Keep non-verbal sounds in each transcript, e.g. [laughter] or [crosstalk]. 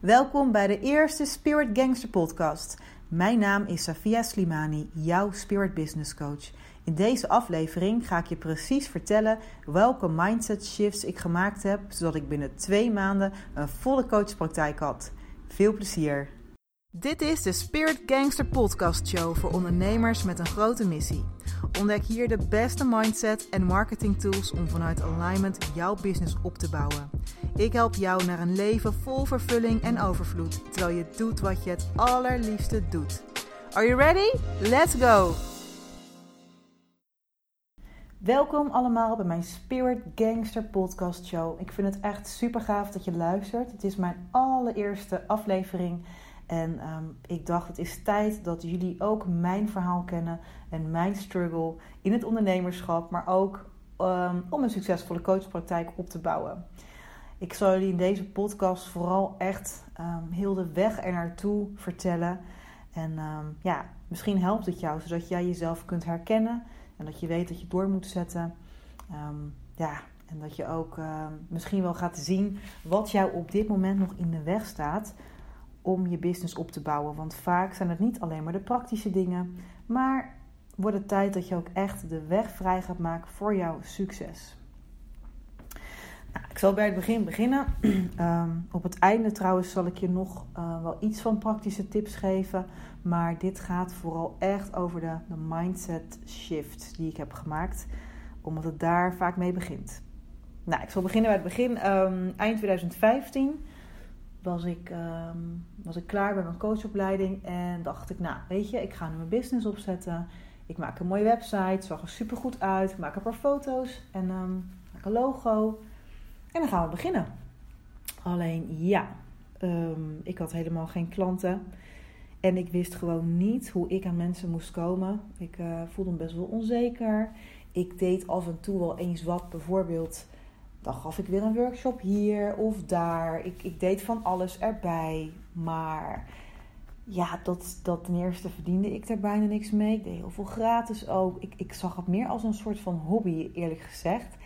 Welkom bij de eerste Spirit Gangster podcast. Mijn naam is Safia Slimani, jouw Spirit Business Coach. In deze aflevering ga ik je precies vertellen welke mindset shifts ik gemaakt heb, zodat ik binnen twee maanden een volle coachpraktijk had. Veel plezier! Dit is de Spirit Gangster Podcast Show voor ondernemers met een grote missie. Ontdek hier de beste mindset en marketing tools om vanuit alignment jouw business op te bouwen. Ik help jou naar een leven vol vervulling en overvloed, terwijl je doet wat je het allerliefste doet. Are you ready? Let's go! Welkom allemaal bij mijn Spirit Gangster Podcast Show. Ik vind het echt super gaaf dat je luistert. Het is mijn allereerste aflevering. En ehm, ik dacht, het is tijd dat jullie ook mijn verhaal kennen en mijn struggle in het ondernemerschap, maar ook um, om een succesvolle coachpraktijk op te bouwen. Ik zal jullie in deze podcast vooral echt um, heel de weg er naartoe vertellen. En ja, misschien helpt het jou zodat jij jezelf kunt herkennen en dat je weet dat je door moet zetten. ja, en dat je ook misschien wel gaat zien wat jou op dit moment nog in de weg staat om je business op te bouwen. Want vaak zijn het niet alleen maar de praktische dingen, maar wordt het tijd dat je ook echt de weg vrij gaat maken voor jouw succes. Nou, ik zal bij het begin beginnen. [clears throat] Ehm, op het einde trouwens zal ik je nog uh, wel iets van praktische tips geven. Maar dit gaat vooral echt over de, de mindset shift die ik heb gemaakt. Omdat het daar vaak mee begint. Nou, ik zal beginnen bij het begin. Um, eind 2015 was ik, ehm, was ik klaar bij mijn coachopleiding en dacht ik, nou weet je, ik ga nu mijn business opzetten. Ik maak een mooie website, zag er super goed uit. Ik maak een paar foto's en um, maak een logo. En dan gaan we beginnen. Alleen ja, um, ik had helemaal geen klanten. En ik wist gewoon niet hoe ik aan mensen moest komen. Ik uh, voelde me best wel onzeker. Ik deed af en toe wel eens wat, bijvoorbeeld dan gaf ik weer een workshop hier of daar. Ik, ik deed van alles erbij. Maar ja, dat, dat ten eerste verdiende ik er bijna niks mee. Ik deed heel veel gratis ook. Ik, ik zag het meer als een soort van hobby, eerlijk gezegd.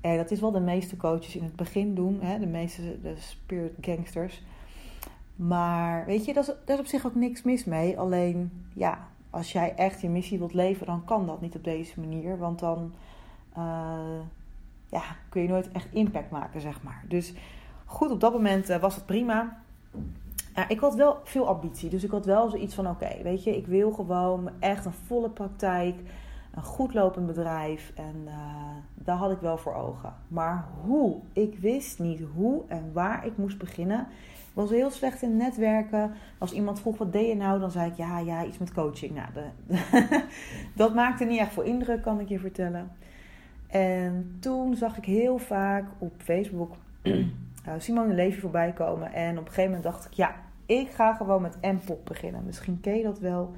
En dat is wel de meeste coaches in het begin doen. Hè? De meeste de spirit gangsters. Maar weet je, daar is, daar is op zich ook niks mis mee. Alleen, ja, als jij echt je missie wilt leven, dan kan dat niet op deze manier. Want dan... Uh, ja, kun je nooit echt impact maken, zeg maar. Dus goed, op dat moment uh, was het prima. Ja, ik had wel veel ambitie. Dus ik had wel zoiets van: oké, weet je, ik wil gewoon echt een volle praktijk, een goed lopend bedrijf. En uh, daar had ik wel voor ogen. Maar hoe? Ik wist niet hoe en waar ik moest beginnen. Ik was heel slecht in netwerken. Als iemand vroeg: wat deed je nou? Dan zei ik: ja, ja, iets met coaching. Nou, [laughs] dat maakte niet echt voor indruk, kan ik je vertellen. En toen zag ik heel vaak op Facebook uh, [clears throat] Simone Levy voorbij komen. En op een gegeven moment dacht ik, ja, ik ga gewoon met M-pop beginnen. Misschien ken je dat wel.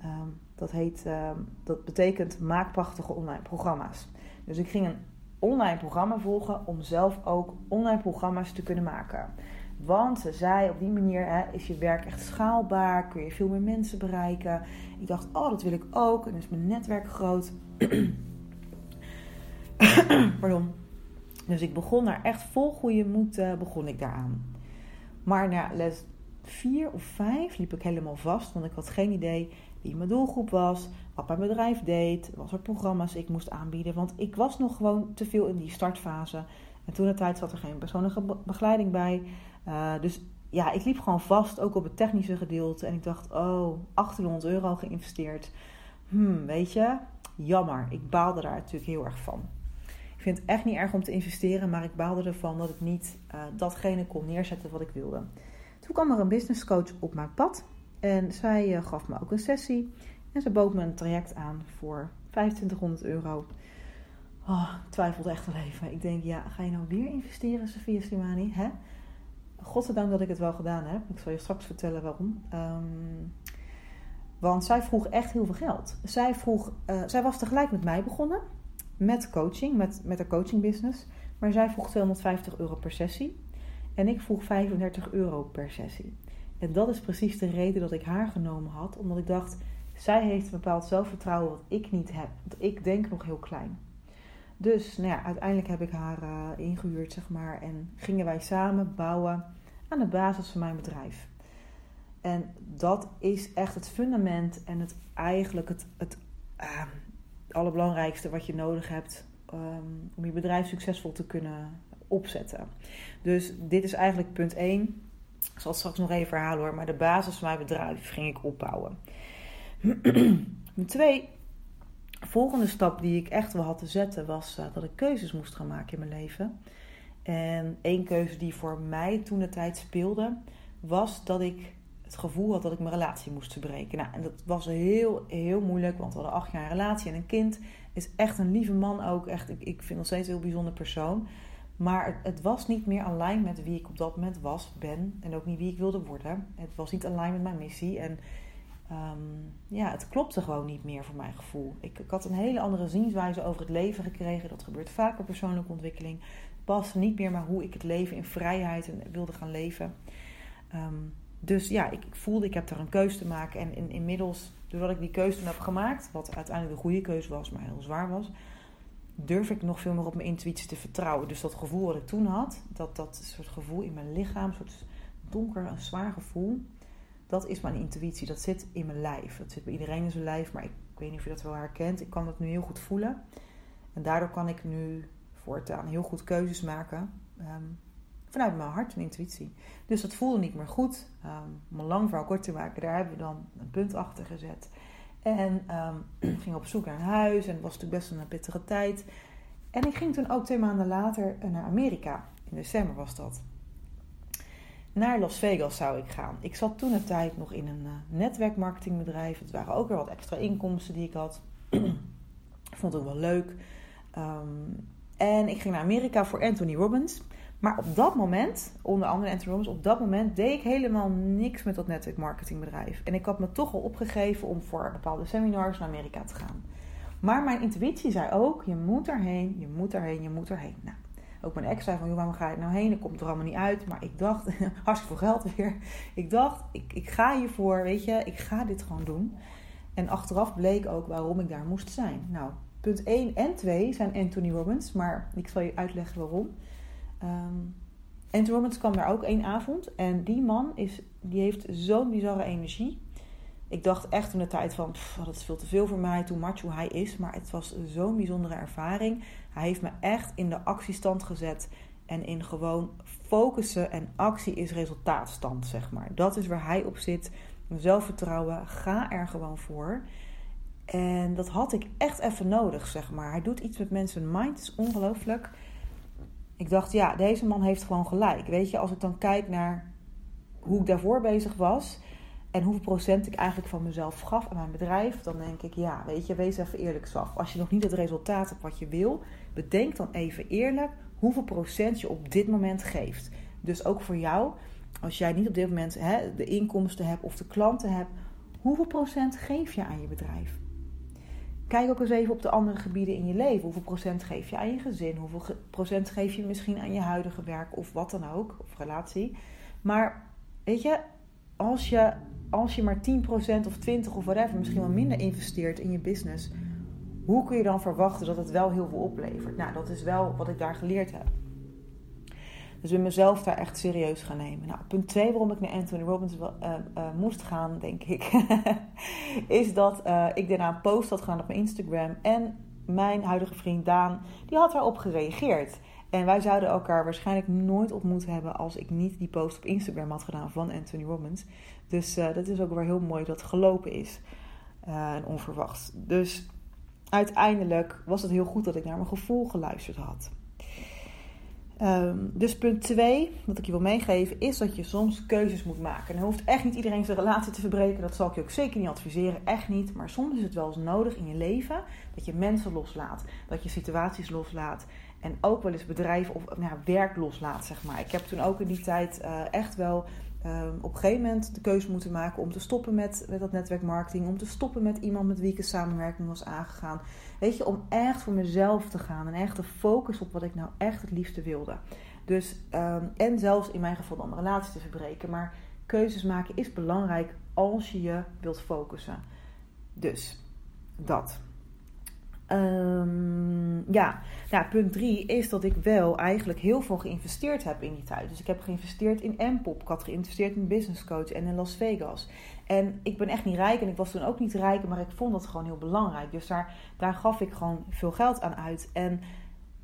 Ehm, dat, heet, ehm, dat betekent maak prachtige online programma's. Dus ik ging een online programma volgen om zelf ook online programma's te kunnen maken. Want ze zei op die manier hè, is je werk echt schaalbaar, kun je veel meer mensen bereiken. Ik dacht, oh, dat wil ik ook. En is mijn netwerk groot. [clears throat] Pardon. Dus ik begon daar echt vol goede moed, uh, begon ik daaraan. Maar na les 4 of 5 liep ik helemaal vast, want ik had geen idee wie mijn doelgroep was, wat mijn bedrijf deed, wat voor programma's ik moest aanbieden. Want ik was nog gewoon te veel in die startfase. En toen de tijd zat er geen persoonlijke begeleiding bij. Uh, dus ja, ik liep gewoon vast, ook op het technische gedeelte. En ik dacht, oh, 800 euro geïnvesteerd. Hmm, weet je, jammer. Ik baalde daar natuurlijk heel erg van. Ik vind het echt niet erg om te investeren, maar ik baalde ervan dat ik niet uh, datgene kon neerzetten wat ik wilde. Toen kwam er een business coach op mijn pad en zij uh, gaf me ook een sessie. En ze bood me een traject aan voor 2500 euro. Oh, ik twijfelde echt al even. Ik denk, ja, ga je nou weer investeren, Sofia Slimani? Hè? Godzijdank dat ik het wel gedaan heb. Ik zal je straks vertellen waarom. Um, want zij vroeg echt heel veel geld. Zij, vroeg, uh, zij was tegelijk met mij begonnen met coaching, met, met een coaching business. Maar zij vroeg 250 euro per sessie. En ik vroeg 35 euro per sessie. En dat is precies de reden dat ik haar genomen had. Omdat ik dacht, zij heeft een bepaald zelfvertrouwen wat ik niet heb. Want ik denk nog heel klein. Dus nou ja, uiteindelijk heb ik haar uh, ingehuurd, zeg maar. En gingen wij samen bouwen aan de basis van mijn bedrijf. En dat is echt het fundament en het eigenlijk het, het uh, allerbelangrijkste wat je nodig hebt um, om je bedrijf succesvol te kunnen opzetten. Dus dit is eigenlijk punt 1. Ik zal het straks nog even herhalen hoor, maar de basis van mijn bedrijf ging ik opbouwen. [clears throat] 2. Volgende stap die ik echt wel had te zetten was uh, dat ik keuzes moest gaan maken in mijn leven. En één keuze die voor mij toen de tijd speelde, was dat ik het gevoel had dat ik mijn relatie moest verbreken. Nou, en dat was heel, heel moeilijk, want we hadden acht jaar relatie en een kind. Is echt een lieve man ook. Echt, ik, ik vind nog steeds een heel bijzonder persoon. Maar het, was niet meer alleen met wie ik op dat moment was, ben. En ook niet wie ik wilde worden. Het was niet alleen met mijn missie. En um, ja, het klopte gewoon niet meer voor mijn gevoel. Ik, ik, had een hele andere zienswijze over het leven gekregen. Dat gebeurt vaak bij persoonlijke ontwikkeling. Het paste niet meer maar hoe ik het leven in vrijheid wilde gaan leven. Um, dus ja, ik, ik, voelde, ik heb daar een keuze te maken. En in, inmiddels, doordat ik die keuze toen heb gemaakt, wat uiteindelijk de goede keuze was, maar heel zwaar was, durf ik nog veel meer op mijn intuïtie te vertrouwen. Dus dat gevoel wat ik toen had, dat, dat soort gevoel in mijn lichaam, een soort donker, een zwaar gevoel, dat is mijn intuïtie. Dat zit in mijn lijf. Dat zit bij iedereen in zijn lijf, maar ik, ik weet niet of je dat wel herkent. Ik kan dat nu heel goed voelen. En daardoor kan ik nu voortaan heel goed keuzes maken. Ehm, vanuit mijn hart en intuïtie. Dus dat voelde niet meer goed. Um, om een lang verhaal kort te maken, daar hebben we dan een punt achter gezet. En [clears throat] um, ging op zoek naar een huis en was natuurlijk best een pittige tijd. En ik ging toen ook twee maanden later naar Amerika. In december was dat. Naar Las Vegas zou ik gaan. Ik zat toen een tijd nog in een uh, netwerkmarketingbedrijf. Het waren ook weer wat extra inkomsten die ik had. [clears throat] vond het wel leuk. Um, en ik ging naar Amerika voor Anthony Robbins. Maar op dat moment, onder andere Anthony op dat moment deed ik helemaal niks met dat netwerkmarketingbedrijf. En ik had me toch al opgegeven om voor bepaalde seminars naar Amerika te gaan. Maar mijn intuïtie zei ook, je moet erheen, je moet erheen, je moet erheen. Nou, ook mijn ex zei van, joh, waarom ga je nou heen? Dat komt er allemaal niet uit. Maar ik dacht, [laughs] hartstikke veel geld weer. Ik dacht, ik, ik ga hiervoor, weet je, ik ga dit gewoon doen. En achteraf bleek ook waarom ik daar moest zijn. Nou, punt 1 en 2 zijn Anthony Robbins, maar ik zal je uitleggen waarom. Um, Anthony Robbins kwam daar ook één avond. En die man is, die heeft zo'n bizarre energie. Ik dacht echt in de tijd van, dat is veel te veel voor mij, hoe macho hij is. Maar het was zo'n bijzondere ervaring. Hij heeft me echt in de actiestand gezet. En in gewoon focussen en actie is resultaatstand, zeg maar. Dat is waar hij op zit. Zelfvertrouwen, ga er gewoon voor. En dat had ik echt even nodig, zeg maar. Hij doet iets met mensen mind, is ongelooflijk ik dacht, ja, deze man heeft gewoon gelijk. Weet je, als ik dan kijk naar hoe ik daarvoor bezig was en hoeveel procent ik eigenlijk van mezelf gaf aan mijn bedrijf, dan denk ik, ja, weet je, wees even eerlijk zelf. Als je nog niet het resultaat hebt wat je wil, bedenk dan even eerlijk hoeveel procent je op dit moment geeft. Dus ook voor jou, als jij niet op dit moment hè, de inkomsten hebt of de klanten hebt, hoeveel procent geef je aan je bedrijf? Kijk ook eens even op de andere gebieden in je leven. Hoeveel procent geef je aan je gezin? Hoeveel procent geef je misschien aan je huidige werk of wat dan ook, of relatie? Maar weet je, als je, als je maar 10% of 20% of whatever, misschien wel minder investeert in je business, hoe kun je dan verwachten dat het wel heel veel oplevert? Nou, dat is wel wat ik daar geleerd heb. Dus ik mezelf daar echt serieus gaan nemen. Nou, punt 2 waarom ik naar Anthony Robbins uh, uh, moest gaan, denk ik, [laughs] is dat uh, ik daarna een post had gedaan op mijn Instagram. En mijn huidige vriend Daan, die had daarop gereageerd. En wij zouden elkaar waarschijnlijk nooit ontmoet hebben als ik niet die post op Instagram had gedaan van Anthony Robbins. Dus dat is ook weer heel mooi dat het gelopen is. en onverwachts. Dus uiteindelijk was het heel goed dat ik naar mijn gevoel geluisterd had. Um, dus punt 2, wat ik je wil meegeven, is dat je soms keuzes moet maken. En hoeft echt niet iedereen zijn relatie te verbreken. Dat zal ik je ook zeker niet adviseren. Echt niet. Maar soms is het wel eens nodig in je leven dat je mensen loslaat. Dat je situaties loslaat. En ook wel eens bedrijven of nou, werk loslaat, zeg maar. Ik heb toen ook in die tijd uh, echt wel um, op een gegeven moment de keuze moeten maken om te stoppen met, met dat netwerkmarketing. Om te stoppen met iemand met wie ik een samenwerking was aangegaan. Weet je, om echt voor mezelf te gaan en echt te focussen op wat ik nou echt het liefste wilde. Dus, um, en zelfs in mijn geval dan een relatie te verbreken. Maar keuzes maken is belangrijk als je je wilt focussen. Dus, dat. Um, ja. ja, punt drie is dat ik wel eigenlijk heel veel geïnvesteerd heb in die tijd. Dus ik heb geïnvesteerd in M-pop, ik had geïnvesteerd in business coach en in Las Vegas. En ik ben echt niet rijk en ik was toen ook niet rijk, maar ik vond dat gewoon heel belangrijk. Dus daar, daar gaf ik gewoon veel geld aan uit. En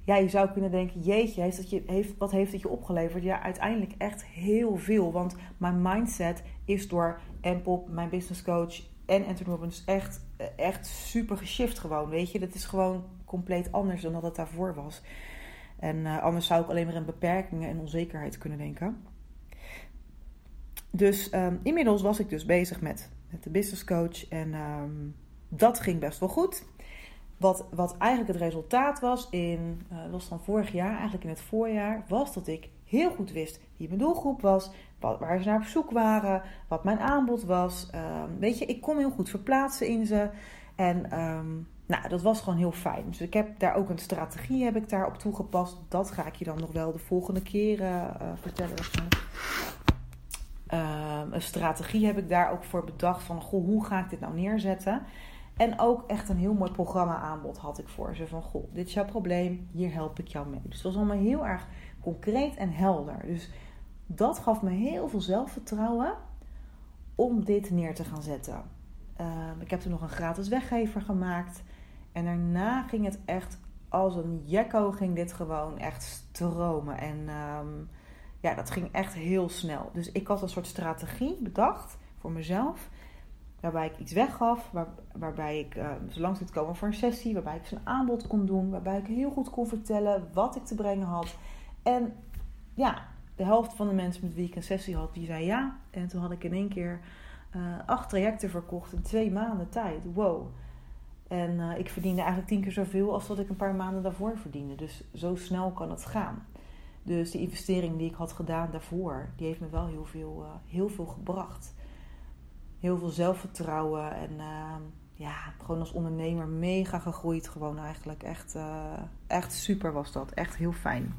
ja, je zou kunnen denken, jeetje, heeft dat je, heeft, wat heeft het je opgeleverd? Ja, uiteindelijk echt heel veel. Want mijn mindset is door M-pop, mijn business coach en Anthony Robbins echt, echt super geshift gewoon. Weet je, dat is gewoon compleet anders dan dat het daarvoor was. En uh, anders zou ik alleen maar in beperkingen en onzekerheid kunnen denken. Dus um, inmiddels was ik dus bezig met, met de business coach. En um, dat ging best wel goed. Wat, wat eigenlijk het resultaat was in, uh, was dan vorig jaar, eigenlijk in het voorjaar, was dat ik heel goed wist wie mijn doelgroep was, wat, waar ze naar op zoek waren, wat mijn aanbod was. Um, weet je, ik kon heel goed verplaatsen in ze. En um, nou, dat was gewoon heel fijn. Dus ik heb daar ook een strategie heb ik daarop toegepast. Dat ga ik je dan nog wel de volgende keer uh, vertellen. Um, een strategie heb ik daar ook voor bedacht van, goh, hoe ga ik dit nou neerzetten? En ook echt een heel mooi programma aanbod had ik voor ze. Van, goh, dit is jouw probleem, hier help ik jou mee. Dus het was allemaal heel erg concreet en helder. Dus dat gaf me heel veel zelfvertrouwen om dit neer te gaan zetten. Um, ik heb er nog een gratis weggever gemaakt. En daarna ging het echt als een jekko ging dit gewoon echt stromen. En um, ja, dat ging echt heel snel. Dus ik had een soort strategie bedacht voor mezelf. Waarbij ik iets weggaf, waar, waarbij ik uh, zo langs liet komen voor een sessie, waarbij ik zijn aanbod kon doen, waarbij ik heel goed kon vertellen wat ik te brengen had. En ja, de helft van de mensen met wie ik een sessie had, die zei ja. En toen had ik in één keer uh, acht trajecten verkocht in twee maanden tijd. Wow. En uh, ik verdiende eigenlijk tien keer zoveel als dat ik een paar maanden daarvoor verdiende. Dus zo snel kan het gaan. Dus die investering die ik had gedaan daarvoor, die heeft me wel heel veel, uh, heel veel gebracht. Heel veel zelfvertrouwen en uh, ja, gewoon als ondernemer mega gegroeid. Gewoon eigenlijk echt, echt super was dat. Echt heel fijn.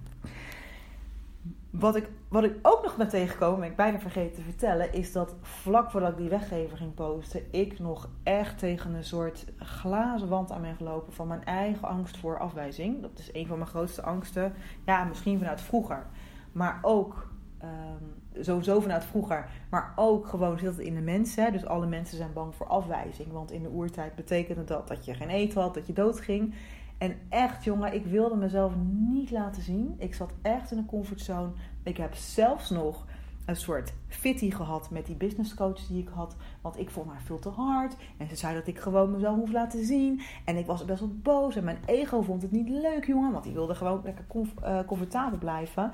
Wat ik, wat ik ook nog ben tegengekomen, ben ik bijna vergeten te vertellen, is dat vlak voordat ik die weggever ging posten, ik nog echt tegen een soort glazen wand aan ben gelopen van mijn eigen angst voor afwijzing. Dat is een van mijn grootste angsten. Ja, misschien vanuit vroeger, maar ook um, sowieso vanuit vroeger, maar ook gewoon zit het in de mensen. Dus alle mensen zijn bang voor afwijzing, want in de oertijd betekende dat dat je geen eten had, dat je doodging. En echt, jongen, ik wilde mezelf niet laten zien. Ik zat echt in een comfortzone. Ik heb zelfs nog een soort fitty gehad met die business coach die ik had. Want ik vond haar veel te hard. En ze zei dat ik gewoon mezelf moest laten zien. En ik was best wel boos. En mijn ego vond het niet leuk, jongen. Want die wilde gewoon lekker uh, comfortabel blijven.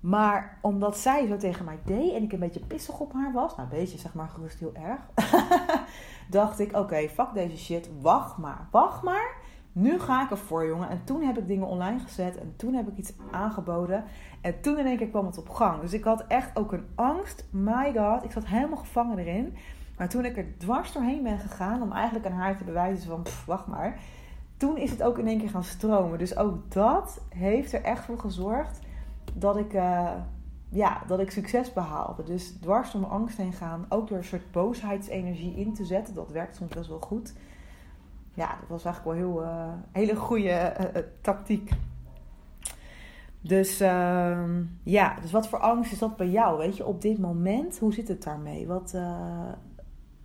Maar omdat zij zo tegen mij deed en ik een beetje pissig op haar was, nou een beetje zeg maar gerust heel erg, [laughs] dacht ik: oké, fuck deze shit, wacht maar, wacht maar. Nu ga ik ervoor, jongen. En toen heb ik dingen online gezet. En toen heb ik iets aangeboden. En toen in één keer kwam het op gang. Dus ik had echt ook een angst. My god, ik zat helemaal gevangen erin. Maar toen ik er dwars doorheen ben gegaan. Om eigenlijk aan haar te bewijzen van, wacht maar. Toen is het ook in één keer gaan stromen. Dus ook dat heeft er echt voor gezorgd dat ik, uh, ja, dat ik succes behaalde. Dus dwars door mijn angst heen gaan. Ook door een soort boosheidsenergie in te zetten. Dat werkt soms wel goed ja, dat was eigenlijk wel heel uh, hele goede uh, tactiek. Dus uh, ja, dus wat voor angst is dat bij jou? Weet je, op dit moment, hoe zit het daarmee? Wat,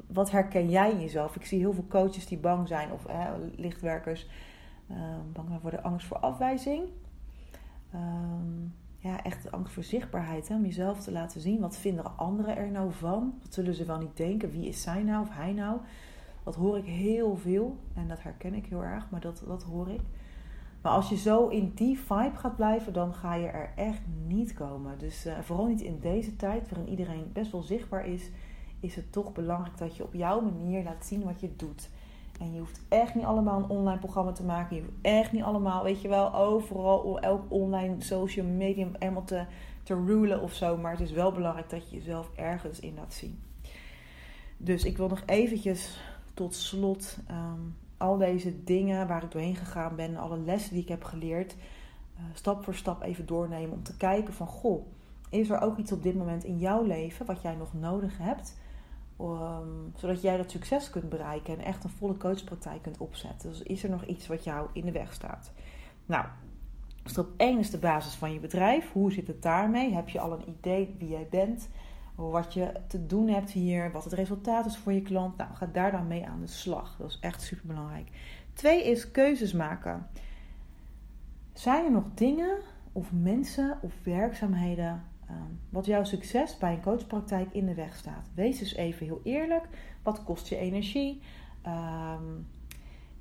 wat herken jij in jezelf? Ik zie heel veel coaches die bang zijn, of lichtwerkers, bang zijn voor de angst voor afwijzing. Um, ja, echt angst voor zichtbaarheid, hè? om jezelf te laten zien. Wat vinden anderen er nou van? Wat zullen ze wel niet denken? Wie is zij nou of hij nou? Dat hoor ik heel veel en dat herken ik heel erg, maar dat, dat hoor ik. Maar als je zo in die vibe gaat blijven, dan ga je er echt niet komen. Dus uh, vooral niet in deze tijd, waarin iedereen best wel zichtbaar is, is het toch belangrijk dat je op jouw manier laat zien wat je doet. En je hoeft echt niet allemaal een online programma te maken. Je hoeft echt niet allemaal, weet je wel, overal, elk online social media helemaal te, te rulen of zo. Maar het is wel belangrijk dat je jezelf ergens in laat zien. Dus ik wil nog eventjes tot slot um, al deze dingen waar ik doorheen gegaan ben, alle lessen die ik heb geleerd, uh, stap voor stap even doornemen om te kijken van goh, is er ook iets op dit moment in jouw leven wat jij nog nodig hebt Um, zodat jij dat succes kunt bereiken en echt een volle coachpraktijk kunt opzetten. Dus is er nog iets wat jou in de weg staat? Nou, stap 1 is de basis van je bedrijf. Hoe zit het daarmee? Heb je al een idee wie jij bent? Wat je te doen hebt hier? Wat het resultaat is voor je klant? Nou, ga daar dan mee aan de slag. Dat is echt super belangrijk. Twee is keuzes maken. Zijn er nog dingen of mensen of werkzaamheden Ehm, wat jouw succes bij een coachpraktijk in de weg staat. Wees dus even heel eerlijk. Wat kost je energie? Ehm,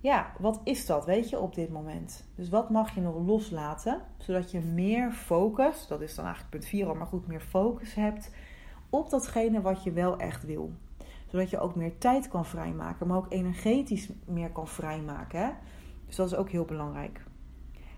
ja, wat is dat, weet je, op dit moment? Dus wat mag je nog loslaten, zodat je meer focus, dat is dan eigenlijk punt 4 al, maar goed, meer focus hebt op datgene wat je wel echt wil. Zodat je ook meer tijd kan vrijmaken, maar ook energetisch meer kan vrijmaken. Hè? Dus dat is ook heel belangrijk.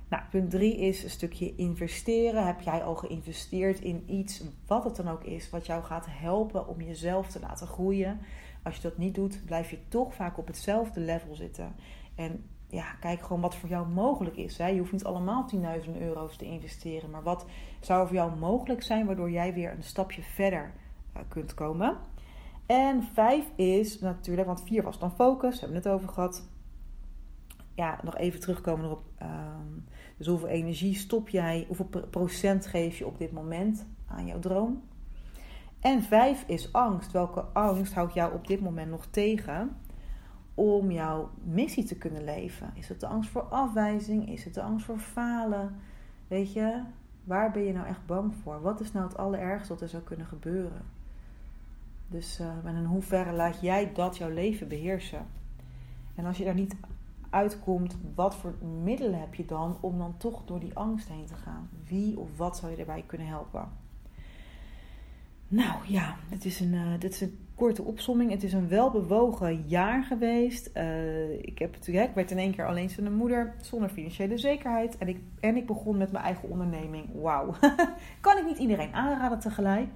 Nou, punt 3 is een stukje investeren. Heb jij al geïnvesteerd in iets, wat het dan ook is, wat jou gaat helpen om jezelf te laten groeien? Als je dat niet doet, blijf je toch vaak op hetzelfde level zitten. En ja, kijk gewoon wat voor jou mogelijk is. Hè. Je hoeft niet allemaal 10.000 euro's te investeren, maar wat zou voor jou mogelijk zijn waardoor jij weer een stapje verder kunt komen? En 5 is natuurlijk, want 4 was dan focus, hebben we het over gehad. Ja, nog even terugkomen erop. Um, dus hoeveel energie stop jij, hoeveel procent geef je op dit moment aan jouw droom? En vijf is angst. Welke angst houdt jou op dit moment nog tegen om jouw missie te kunnen leven? Is het de angst voor afwijzing? Is het de angst voor falen? Weet je, waar ben je nou echt bang voor? Wat is nou het allerergste wat er zou kunnen gebeuren? Dus uh, in hoeverre laat jij dat jouw leven beheersen? En als je daar niet uitkomt, wat voor middelen heb je dan om dan toch door die angst heen te gaan? Wie of wat zou je daarbij kunnen helpen? Nou ja, dit is een, uh, dit is een korte opsomming. Het is een welbewogen jaar geweest. Uh, ik, heb, werd in één keer alleenstaande moeder zonder financiële zekerheid. En ik, en ik begon met mijn eigen onderneming. Wauw. [laughs] kan ik niet iedereen aanraden tegelijk.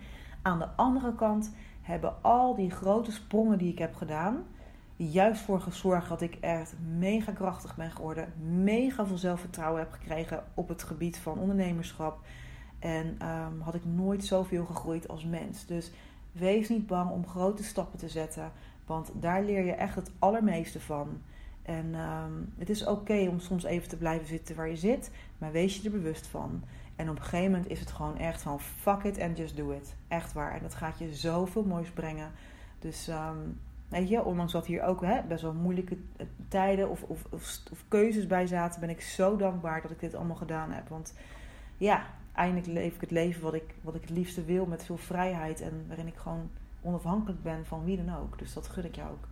Aan de andere kant hebben al die grote sprongen die ik heb gedaan juist voor gezorgd dat ik echt mega krachtig ben geworden. Mega veel zelfvertrouwen heb gekregen op het gebied van ondernemerschap. En um, had ik nooit zoveel gegroeid als mens. Dus wees niet bang om grote stappen te zetten. Want daar leer je echt het allermeeste van. En um, het is oké om soms even te blijven zitten waar je zit. Maar wees je er bewust van. En op een gegeven moment is het gewoon echt van fuck it and just do it. Echt waar. En dat gaat je zoveel moois brengen. Dus um, Weet je, ondanks dat hier ook hè, best wel moeilijke eh, tijden of, of, of, keuzes bij zaten, ben ik zo dankbaar dat ik dit allemaal gedaan heb. Want ja, eindelijk leef ik het leven wat ik, wat ik het liefste wil met veel vrijheid en waarin ik gewoon onafhankelijk ben van wie dan ook. Dus dat gun ik jou ook.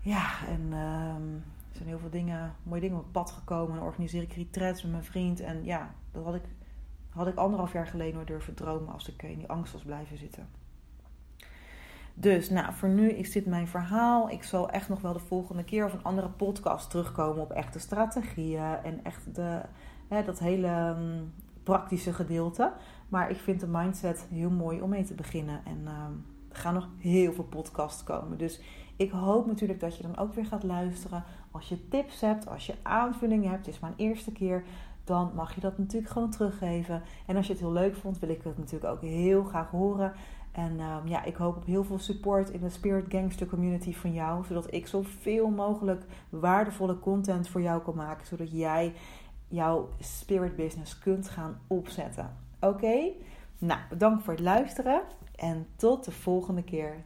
Ja, en uh, er zijn heel veel dingen, mooie dingen op pad gekomen. Dan organiseer ik retreats met mijn vriend. En ja, dat had ik, had ik anderhalf jaar geleden nooit durven dromen als ik in die angst was blijven zitten. Dus nou, voor nu is dit mijn verhaal. Ik zal echt nog wel de volgende keer of een andere podcast terugkomen op echte strategieën en echt de, hè, dat hele um, praktische gedeelte. Maar ik vind de mindset heel mooi om mee te beginnen. En um, er gaan nog heel veel podcasts komen. Dus ik hoop natuurlijk dat je dan ook weer gaat luisteren. Als je tips hebt, als je aanvullingen hebt, het is mijn eerste keer dan mag je dat natuurlijk gewoon teruggeven. En als je het heel leuk vond, wil ik het natuurlijk ook heel graag horen. En um, ja, ik hoop op heel veel support in de Spirit Gangster community van jou. Zodat ik zoveel mogelijk waardevolle content voor jou kan maken. Zodat jij jouw spirit business kunt gaan opzetten. Oké? Nou, bedankt voor het luisteren. En tot de volgende keer.